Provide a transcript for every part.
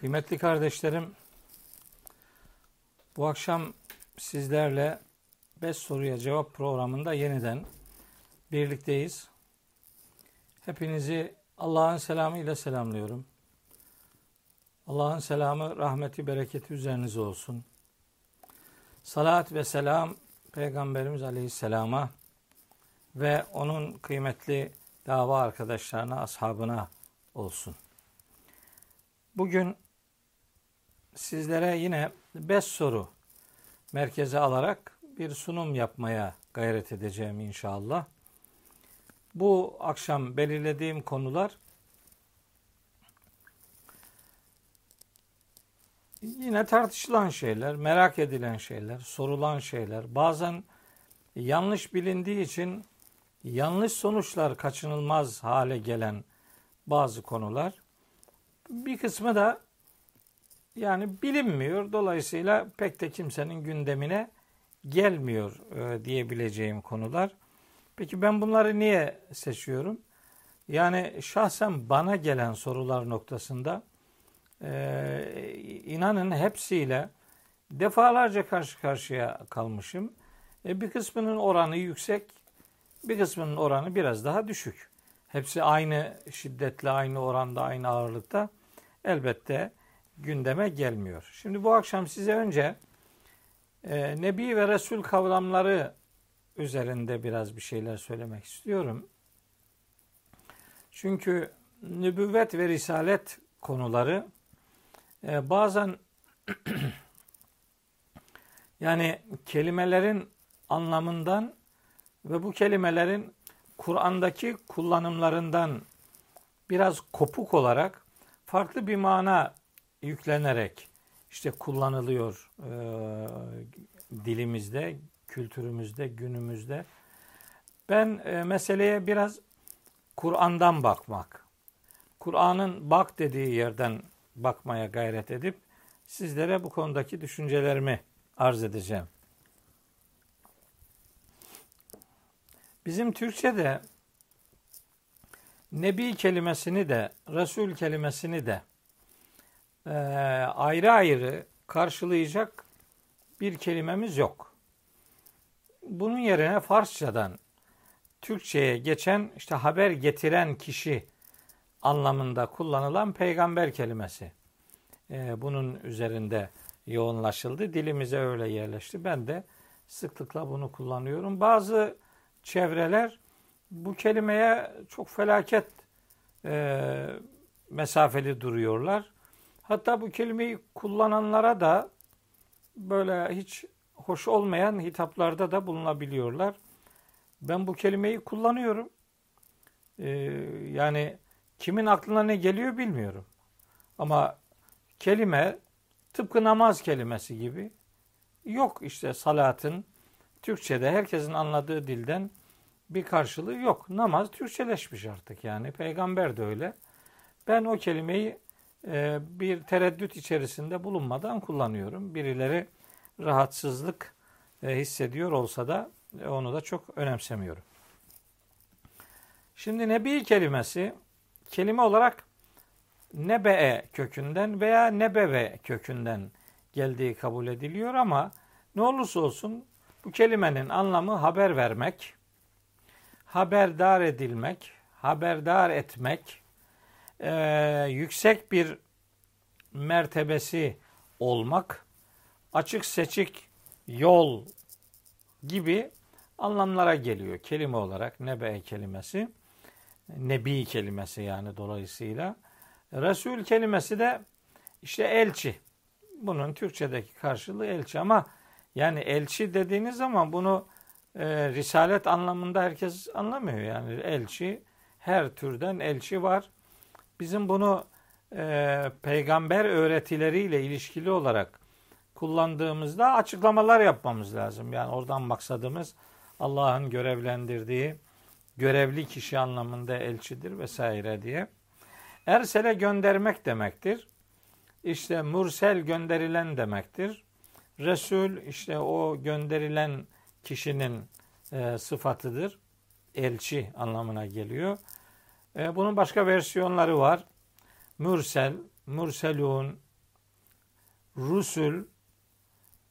Kıymetli kardeşlerim, bu akşam sizlerle 5 soruya cevap programında yeniden birlikteyiz. Hepinizi Allah'ın selamı ile selamlıyorum. Allah'ın selamı, rahmeti, bereketi üzerinize olsun. Salat ve selam Peygamberimiz Aleyhisselam'a ve onun kıymetli dava arkadaşlarına, ashabına olsun. Bugün sizlere yine beş soru merkeze alarak bir sunum yapmaya gayret edeceğim inşallah. Bu akşam belirlediğim konular yine tartışılan şeyler, merak edilen şeyler, sorulan şeyler. Bazen yanlış bilindiği için yanlış sonuçlar kaçınılmaz hale gelen bazı konular. Bir kısmı da yani bilinmiyor. Dolayısıyla pek de kimsenin gündemine gelmiyor e, diyebileceğim konular. Peki ben bunları niye seçiyorum? Yani şahsen bana gelen sorular noktasında e, inanın hepsiyle defalarca karşı karşıya kalmışım. E, bir kısmının oranı yüksek, bir kısmının oranı biraz daha düşük. Hepsi aynı şiddetle, aynı oranda, aynı ağırlıkta elbette gündeme gelmiyor. Şimdi bu akşam size önce e, Nebi ve Resul kavramları üzerinde biraz bir şeyler söylemek istiyorum. Çünkü nübüvvet ve risalet konuları e, bazen yani kelimelerin anlamından ve bu kelimelerin Kur'an'daki kullanımlarından biraz kopuk olarak farklı bir mana yüklenerek işte kullanılıyor e, dilimizde, kültürümüzde, günümüzde. Ben e, meseleye biraz Kur'an'dan bakmak, Kur'an'ın bak dediği yerden bakmaya gayret edip sizlere bu konudaki düşüncelerimi arz edeceğim. Bizim Türkçe'de Nebi kelimesini de, Resul kelimesini de e, ayrı ayrı karşılayacak bir kelimemiz yok. Bunun yerine Farsçadan Türkçe'ye geçen işte haber getiren kişi anlamında kullanılan peygamber kelimesi. E, bunun üzerinde yoğunlaşıldı. Dilimize öyle yerleşti. Ben de sıklıkla bunu kullanıyorum. Bazı çevreler bu kelimeye çok felaket e, mesafeli duruyorlar. Hatta bu kelimeyi kullananlara da böyle hiç hoş olmayan hitaplarda da bulunabiliyorlar. Ben bu kelimeyi kullanıyorum. Ee, yani kimin aklına ne geliyor bilmiyorum. Ama kelime tıpkı namaz kelimesi gibi yok işte salatın Türkçe'de herkesin anladığı dilden bir karşılığı yok. Namaz Türkçeleşmiş artık yani. Peygamber de öyle. Ben o kelimeyi bir tereddüt içerisinde bulunmadan kullanıyorum. Birileri rahatsızlık e, hissediyor olsa da e, onu da çok önemsemiyorum. Şimdi nebi kelimesi kelime olarak nebe'e kökünden veya nebeve kökünden geldiği kabul ediliyor ama ne olursa olsun bu kelimenin anlamı haber vermek, haberdar edilmek, haberdar etmek, e, yüksek bir mertebesi olmak, açık seçik yol gibi anlamlara geliyor kelime olarak nebe kelimesi. Nebi kelimesi yani dolayısıyla. Resul kelimesi de işte elçi. Bunun Türkçedeki karşılığı elçi ama yani elçi dediğiniz zaman bunu e, risalet anlamında herkes anlamıyor. Yani elçi her türden elçi var. Bizim bunu e, peygamber öğretileriyle ilişkili olarak kullandığımızda açıklamalar yapmamız lazım. Yani oradan maksadımız Allah'ın görevlendirdiği görevli kişi anlamında elçidir vesaire diye. Ersele göndermek demektir. İşte mursel gönderilen demektir. Resul işte o gönderilen kişinin e, sıfatıdır. Elçi anlamına geliyor. E, bunun başka versiyonları var. Mürsel, mürselun, rusul,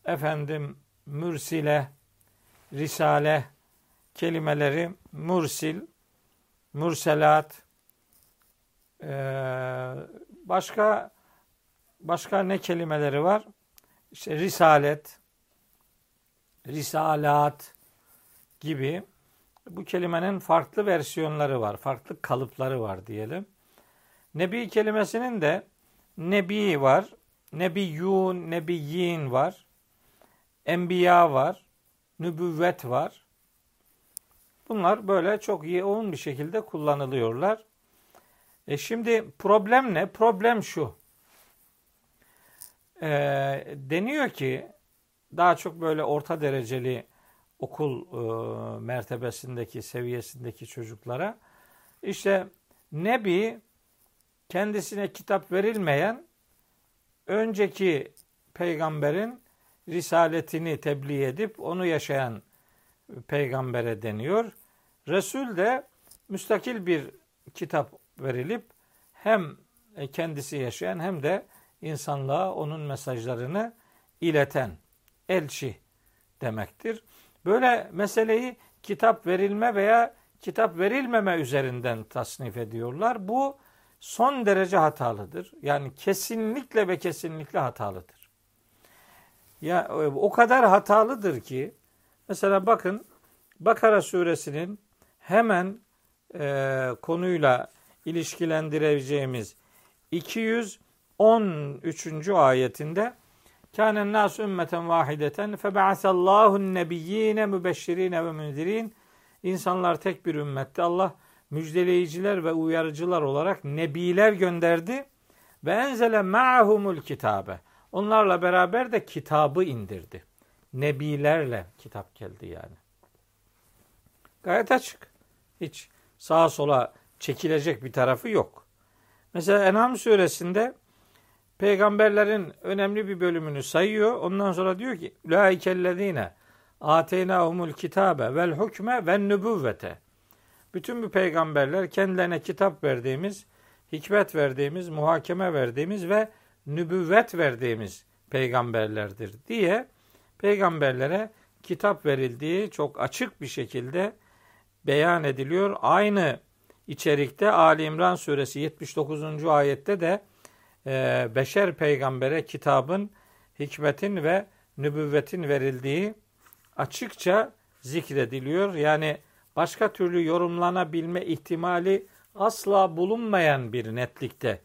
efendim mürsile, risale kelimeleri mursil, mürselat, ee, başka başka ne kelimeleri var? İşte risalet, risalat gibi bu kelimenin farklı versiyonları var, farklı kalıpları var diyelim. Nebi kelimesinin de nebi var, nebiyyun, nebiyyin var, enbiya var, nübüvvet var. Bunlar böyle çok yoğun bir şekilde kullanılıyorlar. E şimdi problem ne? Problem şu. E, deniyor ki daha çok böyle orta dereceli okul e, mertebesindeki, seviyesindeki çocuklara işte Nebi kendisine kitap verilmeyen önceki peygamberin risaletini tebliğ edip onu yaşayan peygambere deniyor. Resul de müstakil bir kitap verilip hem kendisi yaşayan hem de insanlığa onun mesajlarını ileten elçi demektir. Böyle meseleyi kitap verilme veya kitap verilmeme üzerinden tasnif ediyorlar. Bu son derece hatalıdır. Yani kesinlikle ve kesinlikle hatalıdır. Ya o kadar hatalıdır ki mesela bakın Bakara suresinin hemen e, konuyla ilişkilendireceğimiz 213. ayetinde Kânen nâs ümmeten vahideten febe'asallâhun nebiyyîne mübeşşirîne ve münzirin İnsanlar tek bir ümmette. Allah müjdeleyiciler ve uyarıcılar olarak nebiler gönderdi ve enzele ma'humul kitabe. Onlarla beraber de kitabı indirdi. Nebilerle kitap geldi yani. Gayet açık. Hiç sağa sola çekilecek bir tarafı yok. Mesela En'am suresinde peygamberlerin önemli bir bölümünü sayıyor. Ondan sonra diyor ki Ulaikellezine ateynahumul kitabe vel hukme ve nübüvvete. Bütün bu peygamberler kendilerine kitap verdiğimiz, hikmet verdiğimiz, muhakeme verdiğimiz ve nübüvvet verdiğimiz peygamberlerdir diye peygamberlere kitap verildiği çok açık bir şekilde beyan ediliyor. Aynı içerikte Ali İmran suresi 79. ayette de e, beşer peygambere kitabın, hikmetin ve nübüvvetin verildiği açıkça zikrediliyor. Yani başka türlü yorumlanabilme ihtimali asla bulunmayan bir netlikte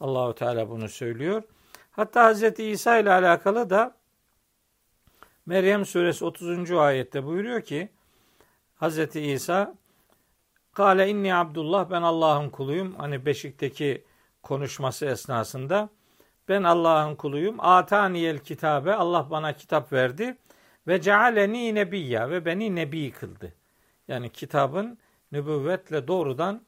Allahu Teala bunu söylüyor. Hatta Hz. İsa ile alakalı da Meryem suresi 30. ayette buyuruyor ki Hz. İsa Kale inni Abdullah ben Allah'ın kuluyum. Hani Beşik'teki konuşması esnasında ben Allah'ın kuluyum. Ataniyel kitabe Allah bana kitap verdi ve cealeni nebiyya ve beni nebi kıldı. Yani kitabın nübüvvetle doğrudan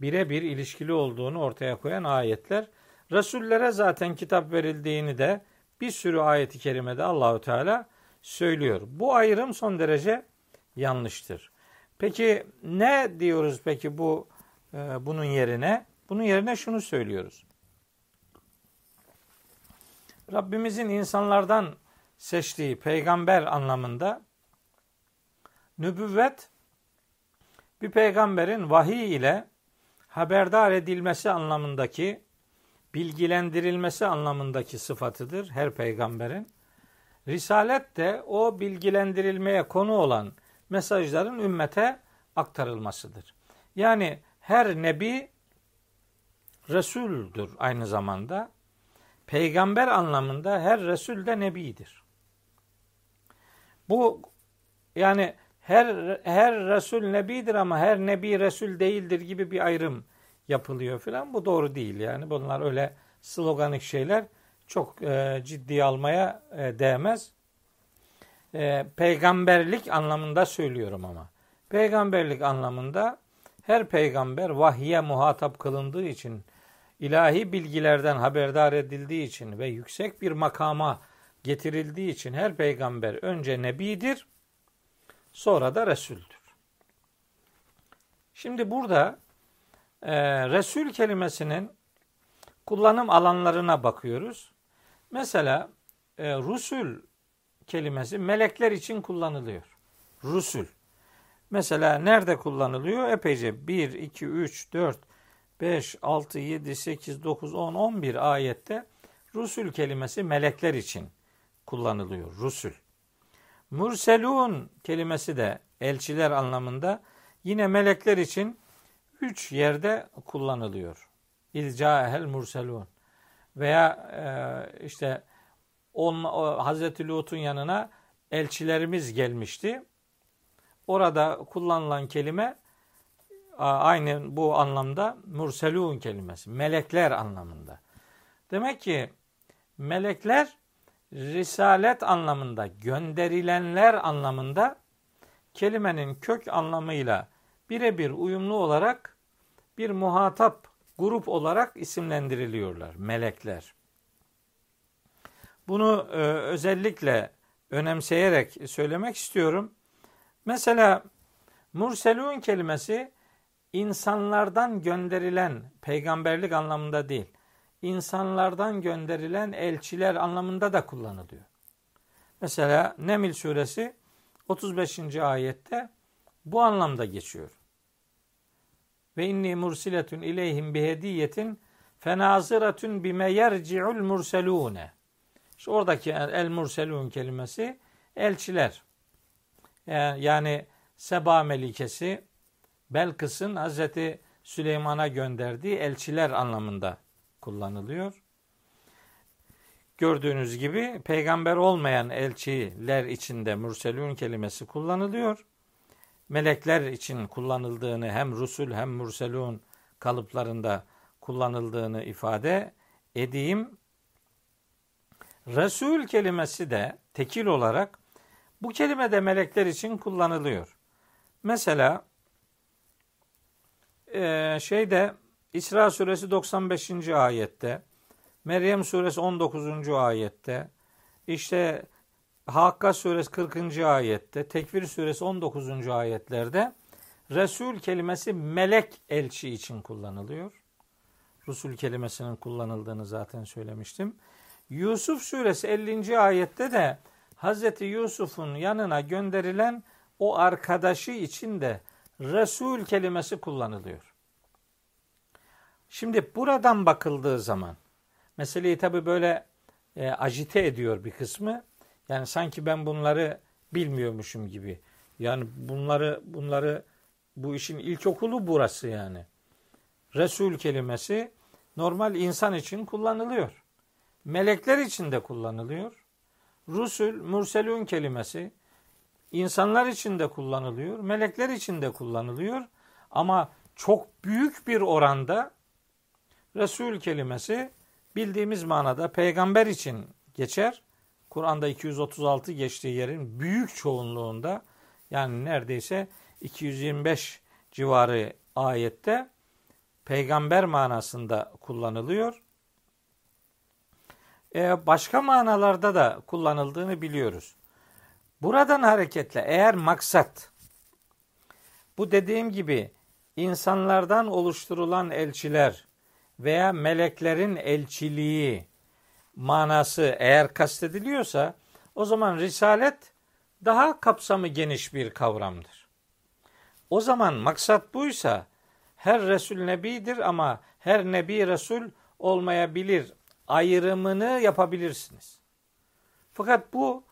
birebir ilişkili olduğunu ortaya koyan ayetler. Resullere zaten kitap verildiğini de bir sürü ayeti kerimede Allahü Teala söylüyor. Bu ayrım son derece yanlıştır. Peki ne diyoruz peki bu e, bunun yerine? Bunun yerine şunu söylüyoruz. Rabbimizin insanlardan seçtiği peygamber anlamında nübüvvet bir peygamberin vahiy ile haberdar edilmesi anlamındaki bilgilendirilmesi anlamındaki sıfatıdır her peygamberin. Risalet de o bilgilendirilmeye konu olan mesajların ümmete aktarılmasıdır. Yani her nebi Resul'dür aynı zamanda. Peygamber anlamında her Resul de Nebidir. Bu yani her her Resul Nebidir ama her Nebi Resul değildir gibi bir ayrım yapılıyor filan. Bu doğru değil yani. Bunlar öyle sloganik şeyler çok e, ciddiye almaya e, değmez. E, peygamberlik anlamında söylüyorum ama. Peygamberlik anlamında her peygamber vahye muhatap kılındığı için, ilahi bilgilerden haberdar edildiği için ve yüksek bir makama getirildiği için her peygamber önce nebidir, sonra da resuldür. Şimdi burada e, Resul kelimesinin kullanım alanlarına bakıyoruz. Mesela e, Rusul kelimesi melekler için kullanılıyor. Rusul. Mesela nerede kullanılıyor? Epeyce 1, 2, 3, 4, 5, 6, 7, 8, 9, 10, 11 ayette Rusul kelimesi melekler için kullanılıyor. Rusul. Murselun kelimesi de elçiler anlamında yine melekler için üç yerde kullanılıyor. İlcaehel murselun veya e, işte on, Hazreti Lut'un yanına elçilerimiz gelmişti. Orada kullanılan kelime aynı bu anlamda murselun kelimesi. Melekler anlamında. Demek ki melekler risalet anlamında, gönderilenler anlamında kelimenin kök anlamıyla birebir uyumlu olarak bir muhatap grup olarak isimlendiriliyorlar melekler. Bunu e, özellikle önemseyerek söylemek istiyorum. Mesela murselun kelimesi insanlardan gönderilen peygamberlik anlamında değil insanlardan gönderilen elçiler anlamında da kullanılıyor. Mesela Nemil suresi 35. ayette bu anlamda geçiyor. Ve inni mursiletun ileyhim bihediyetin fenaziratun bime yerci'ul murselune. İşte oradaki el murselun kelimesi elçiler. Yani Seba Melikesi Belkıs'ın Hazreti Süleyman'a gönderdiği elçiler anlamında kullanılıyor. Gördüğünüz gibi peygamber olmayan elçiler içinde mürselün kelimesi kullanılıyor. Melekler için kullanıldığını hem rusul hem mürselun kalıplarında kullanıldığını ifade edeyim. Resul kelimesi de tekil olarak bu kelime de melekler için kullanılıyor. Mesela e, şeyde İsra suresi 95. ayette, Meryem suresi 19. ayette, işte Hakka suresi 40. ayette, Tekvir suresi 19. ayetlerde Resul kelimesi melek elçi için kullanılıyor. Resul kelimesinin kullanıldığını zaten söylemiştim. Yusuf suresi 50. ayette de Hazreti Yusuf'un yanına gönderilen o arkadaşı için de Resul kelimesi kullanılıyor. Şimdi buradan bakıldığı zaman meseleyi tabi böyle e, ajite ediyor bir kısmı. Yani sanki ben bunları bilmiyormuşum gibi. Yani bunları bunları bu işin ilkokulu burası yani. Resul kelimesi normal insan için kullanılıyor. Melekler için de kullanılıyor. Rusul, murselun kelimesi insanlar için de kullanılıyor. Melekler için de kullanılıyor. Ama çok büyük bir oranda Resul kelimesi bildiğimiz manada peygamber için geçer. Kur'an'da 236 geçtiği yerin büyük çoğunluğunda yani neredeyse 225 civarı ayette peygamber manasında kullanılıyor. Ee, başka manalarda da kullanıldığını biliyoruz. Buradan hareketle eğer maksat bu dediğim gibi insanlardan oluşturulan elçiler veya meleklerin elçiliği manası eğer kastediliyorsa o zaman risalet daha kapsamı geniş bir kavramdır. O zaman maksat buysa her Resul Nebidir ama her Nebi Resul olmayabilir ayrımını yapabilirsiniz. Fakat bu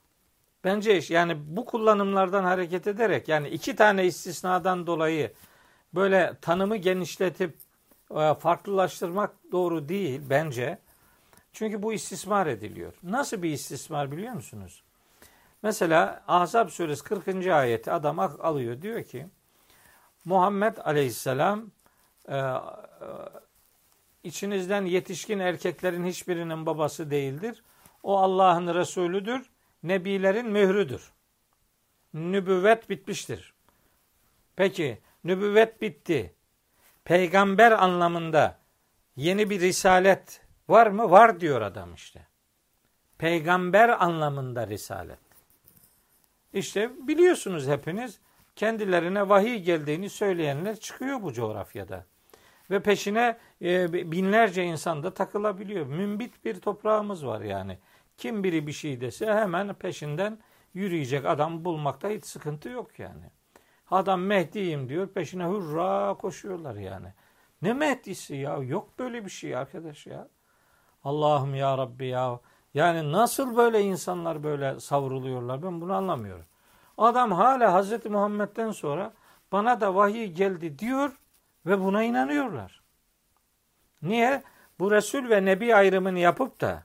bence yani bu kullanımlardan hareket ederek yani iki tane istisnadan dolayı böyle tanımı genişletip e, farklılaştırmak doğru değil bence. Çünkü bu istismar ediliyor. Nasıl bir istismar biliyor musunuz? Mesela Ahzab suresi 40. ayeti adam alıyor diyor ki Muhammed aleyhisselam e, e, içinizden yetişkin erkeklerin hiçbirinin babası değildir. O Allah'ın Resulüdür. Nebilerin mührüdür. Nübüvvet bitmiştir. Peki nübüvvet bitti peygamber anlamında yeni bir risalet var mı? Var diyor adam işte. Peygamber anlamında risalet. İşte biliyorsunuz hepiniz kendilerine vahiy geldiğini söyleyenler çıkıyor bu coğrafyada. Ve peşine e, binlerce insan da takılabiliyor. Mümbit bir toprağımız var yani. Kim biri bir şey dese hemen peşinden yürüyecek adam bulmakta hiç sıkıntı yok yani. Adam Mehdi'yim diyor peşine hurra koşuyorlar yani. Ne Mehdi'si ya? Yok böyle bir şey arkadaş ya. Allah'ım ya Rabbi ya. Yani nasıl böyle insanlar böyle savruluyorlar ben bunu anlamıyorum. Adam hala Hazreti Muhammed'den sonra bana da vahiy geldi diyor ve buna inanıyorlar. Niye? Bu Resul ve Nebi ayrımını yapıp da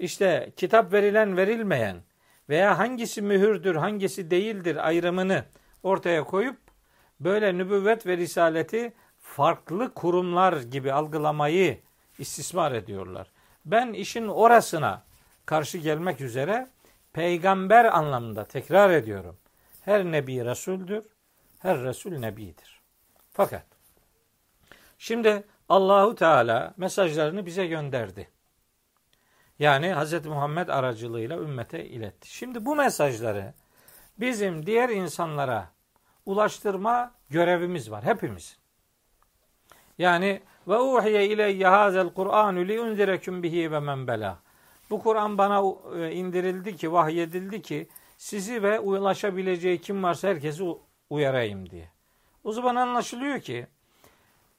işte kitap verilen verilmeyen veya hangisi mühürdür hangisi değildir ayrımını ortaya koyup böyle nübüvvet ve risaleti farklı kurumlar gibi algılamayı istismar ediyorlar. Ben işin orasına karşı gelmek üzere peygamber anlamında tekrar ediyorum. Her nebi resuldür, her resul nebidir. Fakat şimdi Allahu Teala mesajlarını bize gönderdi. Yani Hz. Muhammed aracılığıyla ümmete iletti. Şimdi bu mesajları bizim diğer insanlara ulaştırma görevimiz var hepimiz. Yani ve uhiye ileyye hazel Kur'anu li unzirekum bihi ve men bela. Bu Kur'an bana e, indirildi ki, vahyedildi ki sizi ve ulaşabileceği kim varsa herkesi uyarayım diye. O zaman anlaşılıyor ki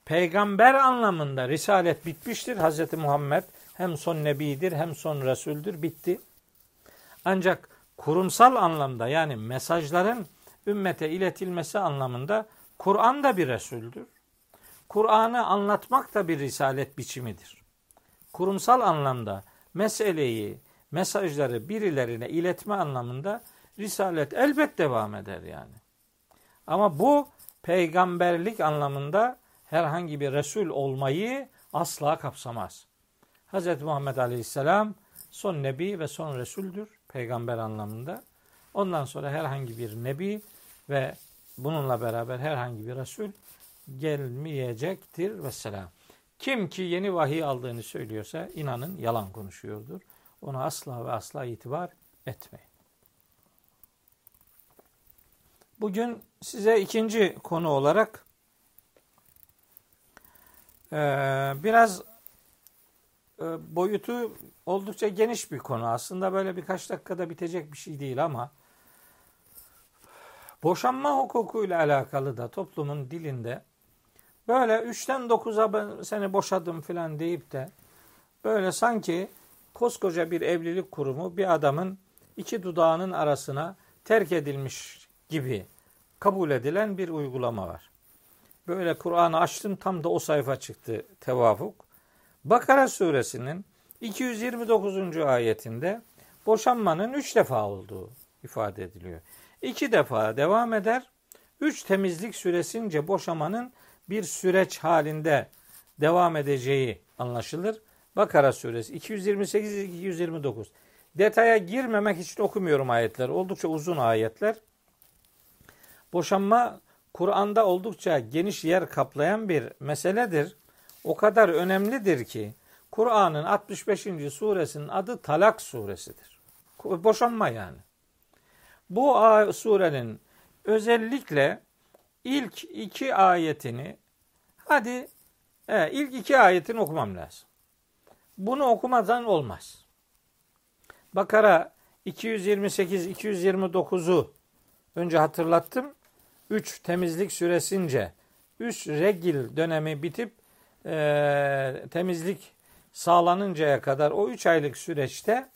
peygamber anlamında risalet bitmiştir. Hz. Muhammed hem son nebidir hem son resuldür bitti. Ancak kurumsal anlamda yani mesajların ümmete iletilmesi anlamında Kur'an da bir resuldür. Kur'an'ı anlatmak da bir risalet biçimidir. Kurumsal anlamda meseleyi, mesajları birilerine iletme anlamında risalet elbet devam eder yani. Ama bu peygamberlik anlamında herhangi bir resul olmayı asla kapsamaz. Hz. Muhammed Aleyhisselam son nebi ve son resuldür peygamber anlamında. Ondan sonra herhangi bir nebi ve bununla beraber herhangi bir resul gelmeyecektir vesselam. Kim ki yeni vahiy aldığını söylüyorsa inanın yalan konuşuyordur. Ona asla ve asla itibar etmeyin. Bugün size ikinci konu olarak biraz boyutu oldukça geniş bir konu. Aslında böyle birkaç dakikada bitecek bir şey değil ama boşanma hukukuyla alakalı da toplumun dilinde böyle üçten dokuza ben seni boşadım filan deyip de böyle sanki koskoca bir evlilik kurumu bir adamın iki dudağının arasına terk edilmiş gibi kabul edilen bir uygulama var. Böyle Kur'an'ı açtım tam da o sayfa çıktı tevafuk. Bakara suresinin 229. ayetinde boşanmanın üç defa olduğu ifade ediliyor. İki defa devam eder. Üç temizlik süresince boşamanın bir süreç halinde devam edeceği anlaşılır. Bakara suresi 228-229. Detaya girmemek için okumuyorum ayetler. Oldukça uzun ayetler. Boşanma Kur'an'da oldukça geniş yer kaplayan bir meseledir. O kadar önemlidir ki Kur'an'ın 65. suresinin adı Talak suresidir. Boşanma yani. Bu surenin özellikle ilk iki ayetini hadi evet, ilk iki ayetini okumam lazım. Bunu okumadan olmaz. Bakara 228-229'u önce hatırlattım. 3 temizlik süresince 3 regil dönemi bitip e, temizlik sağlanıncaya kadar o 3 aylık süreçte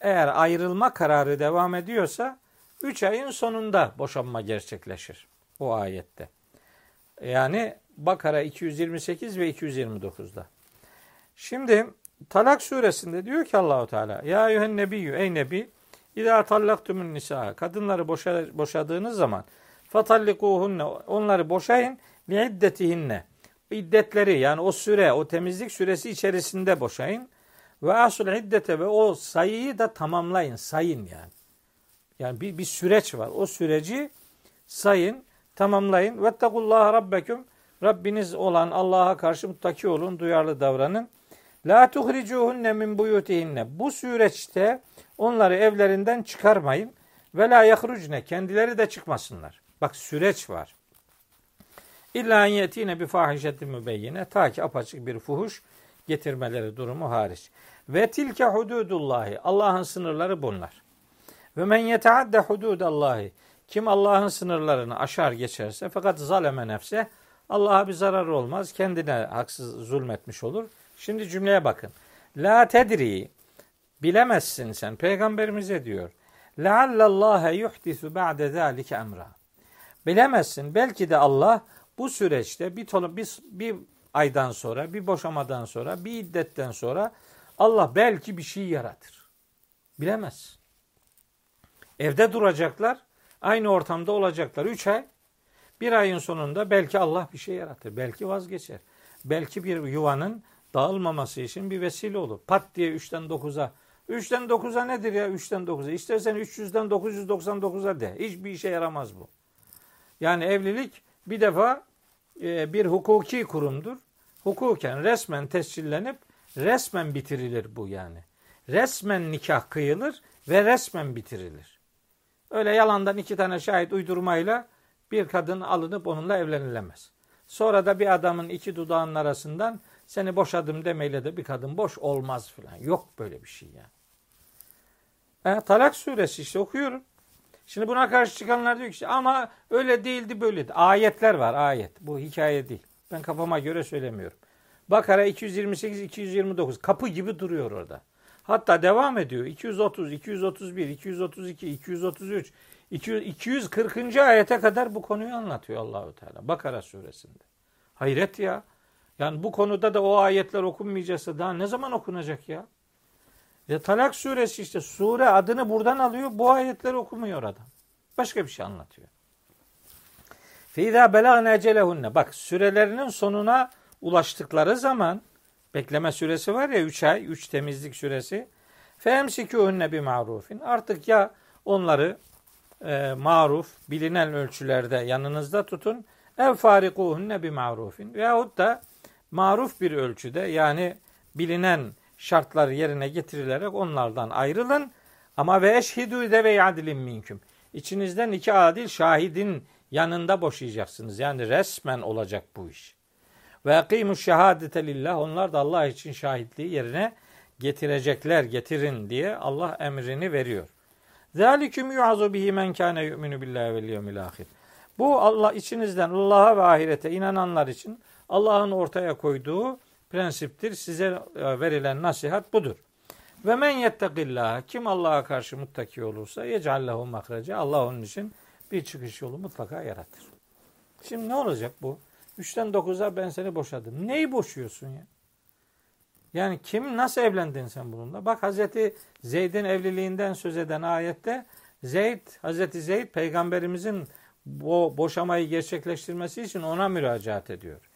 eğer ayrılma kararı devam ediyorsa 3 ayın sonunda boşanma gerçekleşir o ayette. Yani Bakara 228 ve 229'da. Şimdi Talak suresinde diyor ki Allahu Teala ya eyyühen nebiyyü ey nebi İza tallaktumun nisa kadınları boşa, boşadığınız zaman fatallikuhunne onları boşayın li iddetihinne iddetleri yani o süre o temizlik süresi içerisinde boşayın ve asul iddete ve o sayıyı da tamamlayın sayın yani. Yani bir, bir süreç var. O süreci sayın, tamamlayın. Vettekullaha rabbeküm Rabbiniz olan Allah'a karşı muttaki olun, duyarlı davranın. La tuhricuhunne min buyutihinne. Bu süreçte onları evlerinden çıkarmayın. Ve la yahrucne. Kendileri de çıkmasınlar. Bak süreç var. İlla en yetine bir fahişetin mübeyyine. Ta ki apaçık bir fuhuş getirmeleri durumu hariç. Ve tilke hududullahi. Allah'ın sınırları bunlar. Ve men yeteadde hududallahi. Kim Allah'ın sınırlarını aşar geçerse fakat zaleme nefse Allah'a bir zararı olmaz. Kendine haksız zulmetmiş olur. Şimdi cümleye bakın. La tedri bilemezsin sen. Peygamberimize diyor. Leallallâhe yuhdisu ba'de zâlike emra. Bilemezsin. Belki de Allah bu süreçte bir, tonu, bir, bir aydan sonra, bir boşamadan sonra, bir iddetten sonra Allah belki bir şey yaratır. Bilemez. Evde duracaklar, aynı ortamda olacaklar. Üç ay, bir ayın sonunda belki Allah bir şey yaratır. Belki vazgeçer. Belki bir yuvanın dağılmaması için bir vesile olur. Pat diye 3'ten 9'a. 3'ten 9'a nedir ya 3'ten 9'a? İstersen 300'den 999'a de. Hiçbir işe yaramaz bu. Yani evlilik bir defa bir hukuki kurumdur. Hukuken resmen tescillenip resmen bitirilir bu yani. Resmen nikah kıyılır ve resmen bitirilir. Öyle yalandan iki tane şahit uydurmayla bir kadın alınıp onunla evlenilemez. Sonra da bir adamın iki dudağının arasından seni boşadım demeyle de bir kadın boş olmaz filan. Yok böyle bir şey yani. E, Talak suresi işte okuyorum. Şimdi buna karşı çıkanlar diyor ki işte, ama öyle değildi böyleydi. Ayetler var ayet. Bu hikaye değil. Ben kafama göre söylemiyorum. Bakara 228 229 kapı gibi duruyor orada. Hatta devam ediyor. 230, 231, 232, 233, 200, 240. ayete kadar bu konuyu anlatıyor Allahu Teala Bakara suresinde. Hayret ya. Yani bu konuda da o ayetler okunmayacaksa daha ne zaman okunacak ya? Ya Talak suresi işte sure adını buradan alıyor. Bu ayetleri okumuyor adam. Başka bir şey anlatıyor. Feyda belagna ecelehunne. Bak sürelerinin sonuna ulaştıkları zaman bekleme süresi var ya 3 ay, 3 temizlik süresi. Femsikûhünne bi marufin. Artık ya onları e, maruf, bilinen ölçülerde yanınızda tutun. Ev farikuhunne bi marufin. Veyahut da maruf bir ölçüde yani bilinen şartları yerine getirilerek onlardan ayrılın. Ama ve eşhidü de ve yadilin minküm. İçinizden iki adil şahidin yanında boşayacaksınız. Yani resmen olacak bu iş. Ve akimu şehadete lillah. Onlar da Allah için şahitliği yerine getirecekler, getirin diye Allah emrini veriyor. Zaliküm yuazu bihi men kâne yu'minu billahi vel yevmil ahir. Bu Allah içinizden Allah'a ve ahirete inananlar için Allah'ın ortaya koyduğu prensiptir. Size e, verilen nasihat budur. Ve men yettekillah kim Allah'a karşı muttaki olursa yecallehu mahrece Allah onun için bir çıkış yolu mutlaka yaratır. Şimdi ne olacak bu? Üçten 9'a ben seni boşadım. Neyi boşuyorsun ya? Yani kim nasıl evlendin sen bununla? Bak Hazreti Zeyd'in evliliğinden söz eden ayette Zeyd, Hazreti Zeyd peygamberimizin bu boşamayı gerçekleştirmesi için ona müracaat ediyor.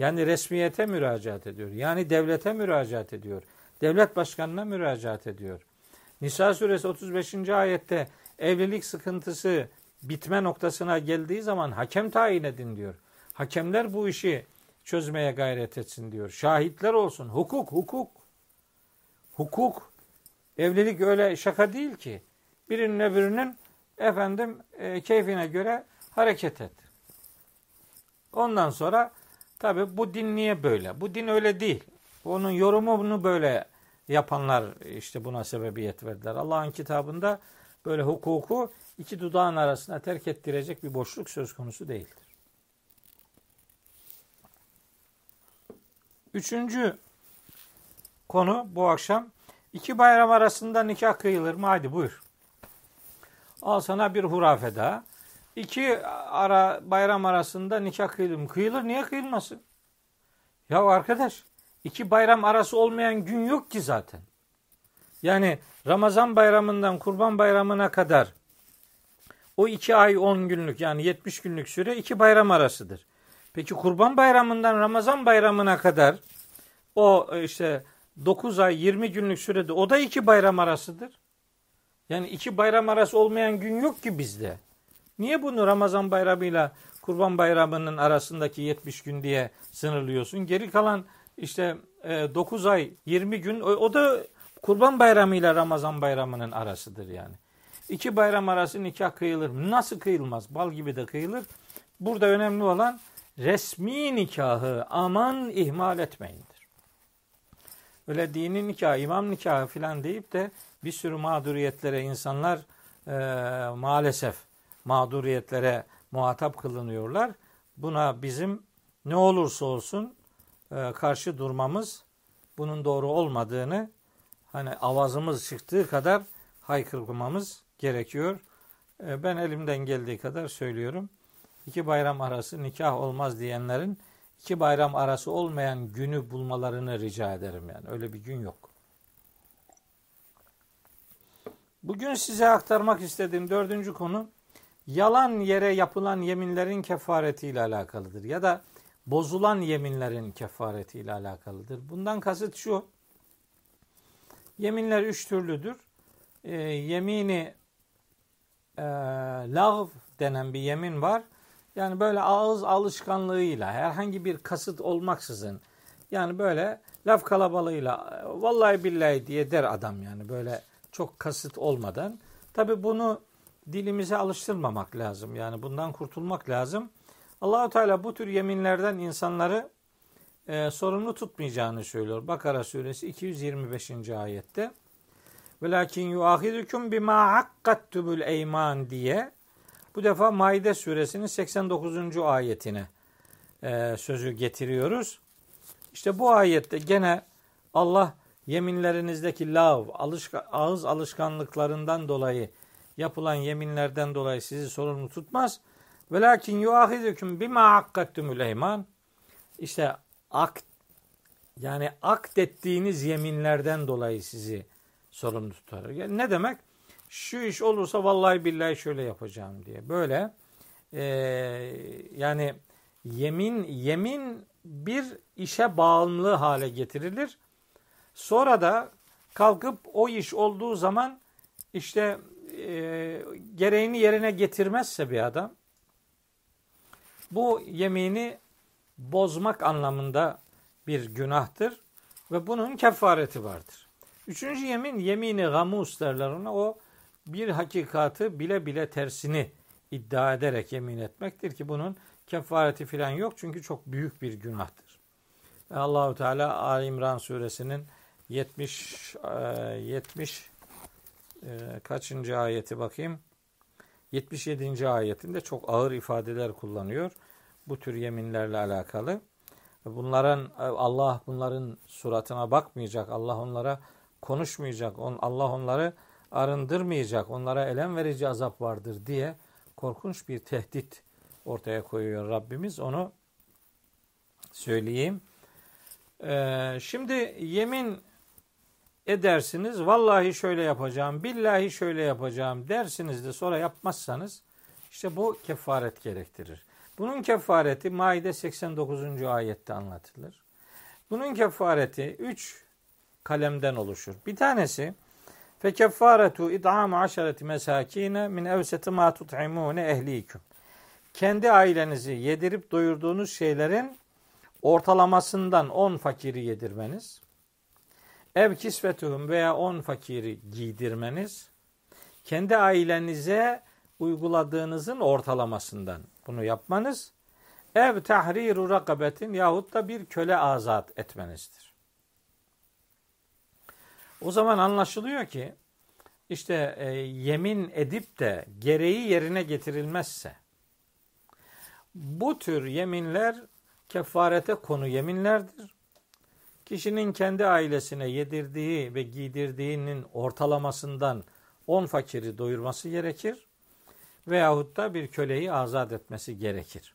Yani resmiyete müracaat ediyor. Yani devlete müracaat ediyor. Devlet başkanına müracaat ediyor. Nisa suresi 35. ayette evlilik sıkıntısı bitme noktasına geldiği zaman hakem tayin edin diyor. Hakemler bu işi çözmeye gayret etsin diyor. Şahitler olsun. Hukuk, hukuk. Hukuk. Evlilik öyle şaka değil ki. Birinin öbürünün efendim e, keyfine göre hareket et. Ondan sonra tabi bu din niye böyle? Bu din öyle değil. Onun yorumunu böyle yapanlar işte buna sebebiyet verdiler. Allah'ın kitabında böyle hukuku iki dudağın arasına terk ettirecek bir boşluk söz konusu değildir. Üçüncü konu bu akşam iki bayram arasında nikah kıyılır mı? Hadi buyur. Al sana bir hurafe daha. İki ara bayram arasında nikah kıyılır? Kıyılır. Niye kıyılmasın? Ya arkadaş iki bayram arası olmayan gün yok ki zaten. Yani Ramazan bayramından kurban bayramına kadar o iki ay on günlük yani yetmiş günlük süre iki bayram arasıdır. Peki kurban bayramından Ramazan bayramına kadar o işte 9 ay 20 günlük sürede o da iki bayram arasıdır. Yani iki bayram arası olmayan gün yok ki bizde. Niye bunu Ramazan bayramıyla Kurban bayramının arasındaki 70 gün diye sınırlıyorsun? Geri kalan işte 9 e, ay 20 gün o da Kurban bayramıyla Ramazan bayramının arasıdır yani. İki bayram arası nikah kıyılır. Nasıl kıyılmaz? Bal gibi de kıyılır. Burada önemli olan resmi nikahı aman ihmal etmeyindir. Öyle dini nikah, imam nikahı falan deyip de bir sürü mağduriyetlere insanlar e, maalesef mağduriyetlere muhatap kılınıyorlar. Buna bizim ne olursa olsun e, karşı durmamız bunun doğru olmadığını hani avazımız çıktığı kadar haykırmamız gerekiyor. E, ben elimden geldiği kadar söylüyorum. İki bayram arası nikah olmaz diyenlerin iki bayram arası olmayan günü bulmalarını rica ederim yani. Öyle bir gün yok. Bugün size aktarmak istediğim dördüncü konu yalan yere yapılan yeminlerin kefaretiyle alakalıdır. Ya da bozulan yeminlerin kefaretiyle alakalıdır. Bundan kasıt şu. Yeminler üç türlüdür. E, yemini e, lağv denen bir yemin var. Yani böyle ağız alışkanlığıyla herhangi bir kasıt olmaksızın yani böyle laf kalabalığıyla vallahi billahi diye der adam yani böyle çok kasıt olmadan. Tabi bunu dilimize alıştırmamak lazım. Yani bundan kurtulmak lazım. Allahu Teala bu tür yeminlerden insanları e, sorumlu tutmayacağını söylüyor. Bakara suresi 225. ayette. Velakin yuahidukum bima hakkattubul eyman diye bu defa Maide suresinin 89. ayetine e, sözü getiriyoruz. İşte bu ayette gene Allah yeminlerinizdeki lav, alışka, ağız alışkanlıklarından dolayı yapılan yeminlerden dolayı sizi sorumlu tutmaz. Velakin yuahidüküm bima hakkattumul eyman. İşte ak yani akdettiğiniz yeminlerden dolayı sizi sorumlu tutar. Yani ne demek? Şu iş olursa vallahi billahi şöyle yapacağım diye. Böyle e, yani yemin yemin bir işe bağımlı hale getirilir. Sonra da kalkıp o iş olduğu zaman işte e, gereğini yerine getirmezse bir adam bu yemini bozmak anlamında bir günahtır ve bunun kefareti vardır. Üçüncü yemin yemini gamus derler ona. O bir hakikatı bile bile tersini iddia ederek yemin etmektir ki bunun kefareti filan yok çünkü çok büyük bir günahtır. Allahu Teala Ali İmran suresinin 70 70 e, kaçıncı ayeti bakayım? 77. ayetinde çok ağır ifadeler kullanıyor. Bu tür yeminlerle alakalı. Bunların Allah bunların suratına bakmayacak. Allah onlara konuşmayacak. Allah onları arındırmayacak. Onlara elem verici azap vardır diye korkunç bir tehdit ortaya koyuyor Rabbimiz. Onu söyleyeyim. Ee, şimdi yemin edersiniz. Vallahi şöyle yapacağım, billahi şöyle yapacağım dersiniz de sonra yapmazsanız işte bu kefaret gerektirir. Bunun kefareti Maide 89. ayette anlatılır. Bunun kefareti 3 kalemden oluşur. Bir tanesi fe kefaretu id'amu aşareti mesakine min evseti ma tut'imune ehlikum. Kendi ailenizi yedirip doyurduğunuz şeylerin ortalamasından 10 fakiri yedirmeniz. Ev kisvetuhum veya 10 fakiri giydirmeniz. Kendi ailenize uyguladığınızın ortalamasından bunu yapmanız. Ev tahriru rakabetin yahut da bir köle azat etmenizdir. O zaman anlaşılıyor ki işte e, yemin edip de gereği yerine getirilmezse bu tür yeminler kefarete konu yeminlerdir. Kişinin kendi ailesine yedirdiği ve giydirdiğinin ortalamasından 10 fakiri doyurması gerekir veyahut da bir köleyi azat etmesi gerekir.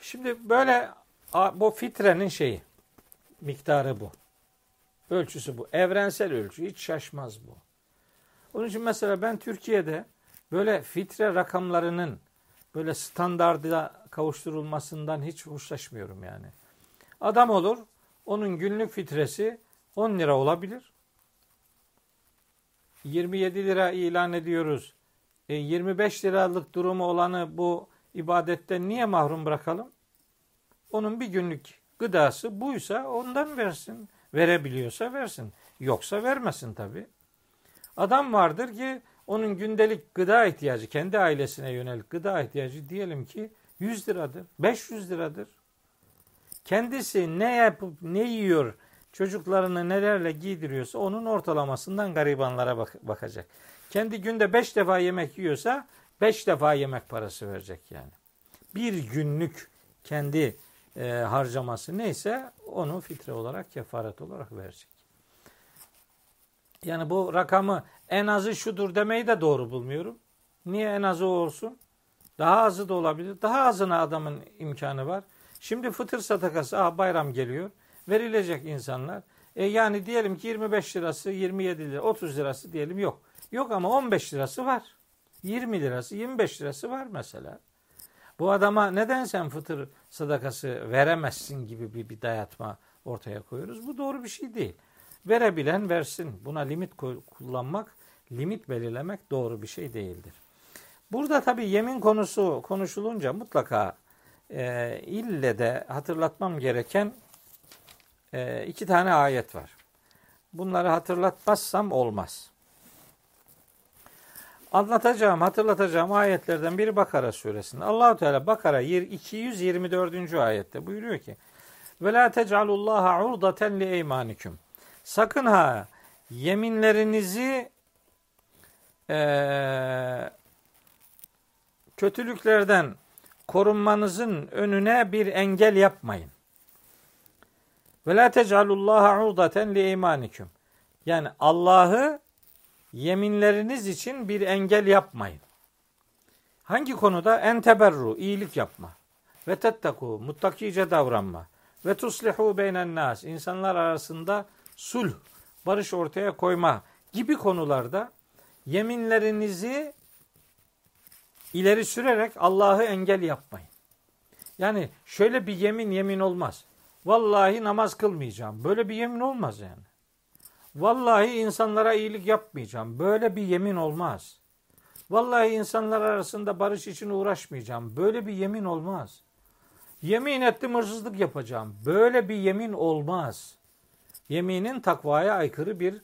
Şimdi böyle bu fitrenin şeyi, miktarı bu. Ölçüsü bu. Evrensel ölçü. Hiç şaşmaz bu. Onun için mesela ben Türkiye'de böyle fitre rakamlarının böyle standarda kavuşturulmasından hiç hoşlaşmıyorum yani. Adam olur, onun günlük fitresi 10 lira olabilir. 27 lira ilan ediyoruz. E, 25 liralık durumu olanı bu ibadetten niye mahrum bırakalım? Onun bir günlük gıdası buysa ondan versin. Verebiliyorsa versin. Yoksa vermesin tabi. Adam vardır ki onun gündelik gıda ihtiyacı, kendi ailesine yönelik gıda ihtiyacı diyelim ki 100 liradır, 500 liradır. Kendisi ne yapıp ne yiyor, çocuklarını nelerle giydiriyorsa onun ortalamasından garibanlara bak- bakacak. Kendi günde beş defa yemek yiyorsa beş defa yemek parası verecek yani. Bir günlük kendi e, harcaması neyse onu fitre olarak kefaret olarak verecek. Yani bu rakamı en azı şudur demeyi de doğru bulmuyorum. Niye en azı olsun? Daha azı da olabilir. Daha azına adamın imkanı var. Şimdi fıtır sadakası, ah bayram geliyor. Verilecek insanlar. E yani diyelim ki 25 lirası, 27 lira, 30 lirası diyelim yok. Yok ama 15 lirası var. 20 lirası, 25 lirası var mesela. Bu adama neden sen fıtır sadakası veremezsin gibi bir, bir dayatma ortaya koyuyoruz. Bu doğru bir şey değil. Verebilen versin. Buna limit kullanmak, limit belirlemek doğru bir şey değildir. Burada tabi yemin konusu konuşulunca mutlaka e, ille de hatırlatmam gereken e, iki tane ayet var. Bunları hatırlatmazsam olmaz. Anlatacağım, hatırlatacağım ayetlerden biri Bakara suresinde. Allahu Teala Bakara 224. ayette buyuruyor ki: "Ve la tec'alullaha urdaten li eymanikum." Sakın ha yeminlerinizi e, kötülüklerden korunmanızın önüne bir engel yapmayın. Ve la tec'alullaha urdaten li eymanikum. Yani Allah'ı yeminleriniz için bir engel yapmayın. Hangi konuda? En teberru, iyilik yapma. Ve tetteku, muttakice davranma. Ve tuslihu beynen nas, insanlar arasında sulh, barış ortaya koyma gibi konularda yeminlerinizi ileri sürerek Allah'ı engel yapmayın. Yani şöyle bir yemin yemin olmaz. Vallahi namaz kılmayacağım. Böyle bir yemin olmaz yani. Vallahi insanlara iyilik yapmayacağım. Böyle bir yemin olmaz. Vallahi insanlar arasında barış için uğraşmayacağım. Böyle bir yemin olmaz. Yemin ettim hırsızlık yapacağım. Böyle bir yemin olmaz. Yeminin takvaya aykırı bir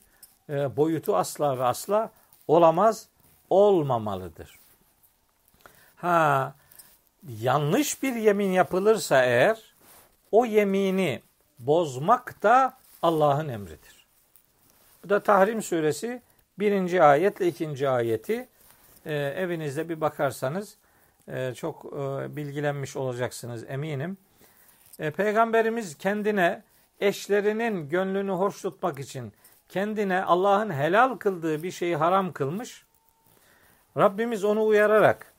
e, boyutu asla ve asla olamaz, olmamalıdır. Ha, yanlış bir yemin yapılırsa eğer o yemini bozmak da Allah'ın emridir. Bu da Tahrim suresi birinci ayetle ikinci ayeti e, evinizde bir bakarsanız e, çok e, bilgilenmiş olacaksınız eminim. E, Peygamberimiz kendine eşlerinin gönlünü hoş tutmak için kendine Allah'ın helal kıldığı bir şeyi haram kılmış. Rabbimiz onu uyararak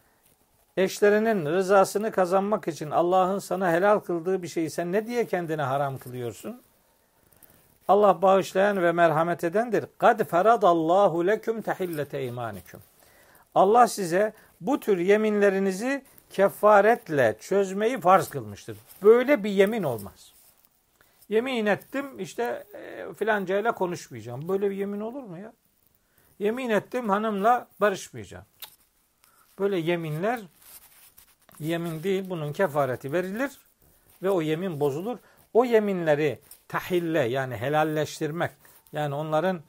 eşlerinin rızasını kazanmak için Allah'ın sana helal kıldığı bir şeyi sen ne diye kendine haram kılıyorsun? Allah bağışlayan ve merhamet edendir. Kad feradallahu leküm tehillete imanikum. Allah size bu tür yeminlerinizi kefaretle çözmeyi farz kılmıştır. Böyle bir yemin olmaz. Yemin ettim işte e, filanca ile konuşmayacağım. Böyle bir yemin olur mu ya? Yemin ettim hanımla barışmayacağım. Böyle yeminler yemin değil bunun kefareti verilir ve o yemin bozulur. O yeminleri tahille yani helalleştirmek yani onların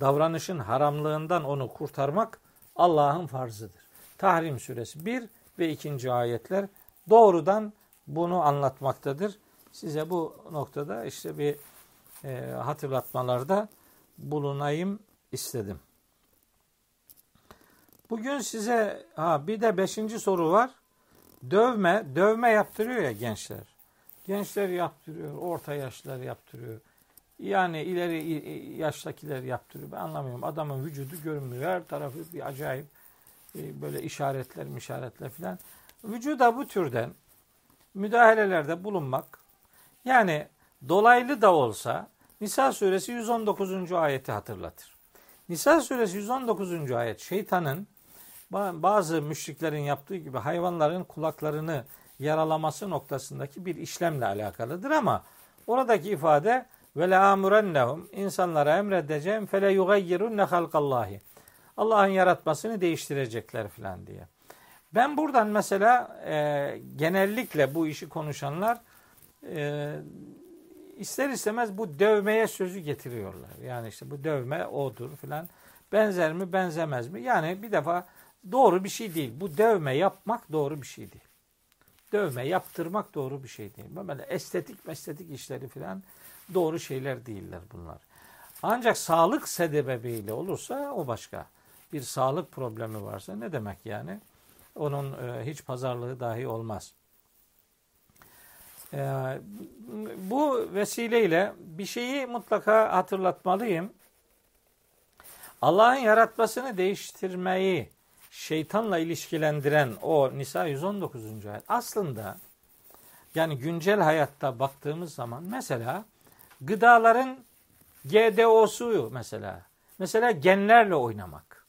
davranışın haramlığından onu kurtarmak Allah'ın farzıdır. Tahrim suresi 1 ve 2. ayetler doğrudan bunu anlatmaktadır. Size bu noktada işte bir e, hatırlatmalarda bulunayım istedim. Bugün size ha bir de beşinci soru var. Dövme, dövme yaptırıyor ya gençler. Gençler yaptırıyor, orta yaşlılar yaptırıyor. Yani ileri yaştakiler yaptırıyor. Ben anlamıyorum. Adamın vücudu görünmüyor. Her tarafı bir acayip e, böyle işaretler, işaretler filan. Vücuda bu türden müdahalelerde bulunmak yani dolaylı da olsa Nisa suresi 119. ayeti hatırlatır. Nisa suresi 119. ayet şeytanın bazı müşriklerin yaptığı gibi hayvanların kulaklarını yaralaması noktasındaki bir işlemle alakalıdır ama oradaki ifade ve la amurennehum insanlara emredeceğim fele yugayyirunne halkallahi. Allah'ın yaratmasını değiştirecekler filan diye. Ben buradan mesela e, genellikle bu işi konuşanlar e, ister istemez bu dövmeye sözü getiriyorlar. Yani işte bu dövme odur filan. Benzer mi benzemez mi? Yani bir defa doğru bir şey değil. Bu dövme yapmak doğru bir şey değil. dövme yaptırmak doğru bir şey değil. Böyle estetik estetik işleri falan doğru şeyler değiller bunlar. Ancak sağlık sebebiyle olursa o başka. Bir sağlık problemi varsa ne demek yani? Onun e, hiç pazarlığı dahi olmaz. E, bu vesileyle bir şeyi mutlaka hatırlatmalıyım. Allah'ın yaratmasını değiştirmeyi şeytanla ilişkilendiren o Nisa 119. ayet aslında yani güncel hayatta baktığımız zaman mesela gıdaların GDO'su mesela. Mesela genlerle oynamak.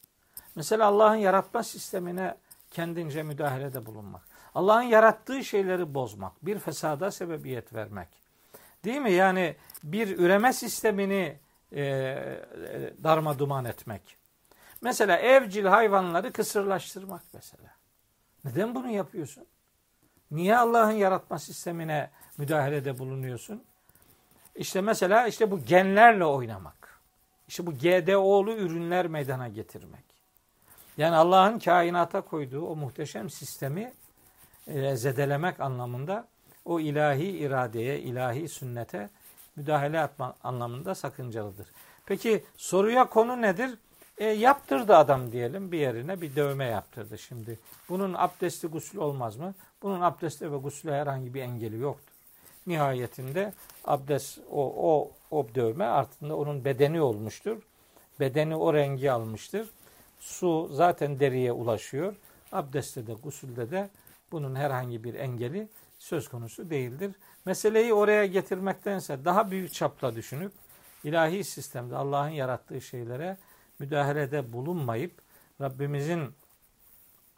Mesela Allah'ın yaratma sistemine kendince müdahalede bulunmak. Allah'ın yarattığı şeyleri bozmak. Bir fesada sebebiyet vermek. Değil mi? Yani bir üreme sistemini e, darma duman etmek. Mesela evcil hayvanları kısırlaştırmak mesela. Neden bunu yapıyorsun? Niye Allah'ın yaratma sistemine müdahalede bulunuyorsun? İşte mesela işte bu genlerle oynamak. İşte bu GDO'lu ürünler meydana getirmek. Yani Allah'ın kainata koyduğu o muhteşem sistemi e, zedelemek anlamında o ilahi iradeye, ilahi sünnete müdahale etme anlamında sakıncalıdır. Peki soruya konu nedir? E, yaptırdı adam diyelim bir yerine bir dövme yaptırdı şimdi. Bunun abdesti gusül olmaz mı? Bunun abdesti ve gusüle herhangi bir engeli yoktur. Nihayetinde abdest o, o, o dövme artık onun bedeni olmuştur. Bedeni o rengi almıştır. Su zaten deriye ulaşıyor. Abdestte de gusülde de bunun herhangi bir engeli söz konusu değildir. Meseleyi oraya getirmektense daha büyük çapta düşünüp ilahi sistemde Allah'ın yarattığı şeylere müdahalede bulunmayıp Rabbimizin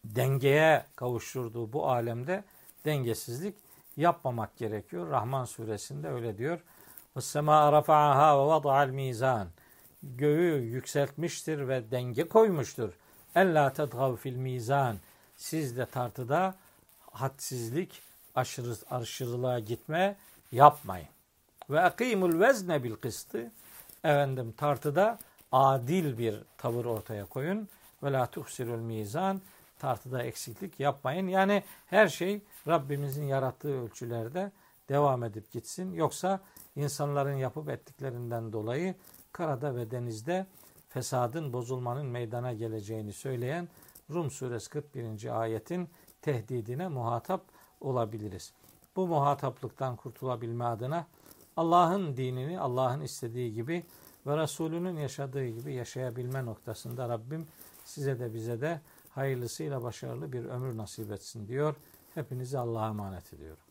dengeye kavuşturduğu bu alemde dengesizlik yapmamak gerekiyor. Rahman suresinde öyle diyor. وَالسَّمَاءَ رَفَعَهَا وَوَضَعَ الْمِيزَانِ Göğü yükseltmiştir ve denge koymuştur. اَلَّا تَدْغَوْ fil mizan. Siz de tartıda hadsizlik, aşırı, aşırılığa gitme yapmayın. Ve akimul vezne bil kıstı. Efendim tartıda adil bir tavır ortaya koyun. Ve la tuhsirul mizan. Tartıda eksiklik yapmayın. Yani her şey Rabbimizin yarattığı ölçülerde devam edip gitsin. Yoksa insanların yapıp ettiklerinden dolayı karada ve denizde fesadın, bozulmanın meydana geleceğini söyleyen Rum suresi 41. ayetin tehdidine muhatap olabiliriz. Bu muhataplıktan kurtulabilme adına Allah'ın dinini Allah'ın istediği gibi ve Resulünün yaşadığı gibi yaşayabilme noktasında Rabbim size de bize de hayırlısıyla başarılı bir ömür nasip etsin diyor. Hepinizi Allah'a emanet ediyorum.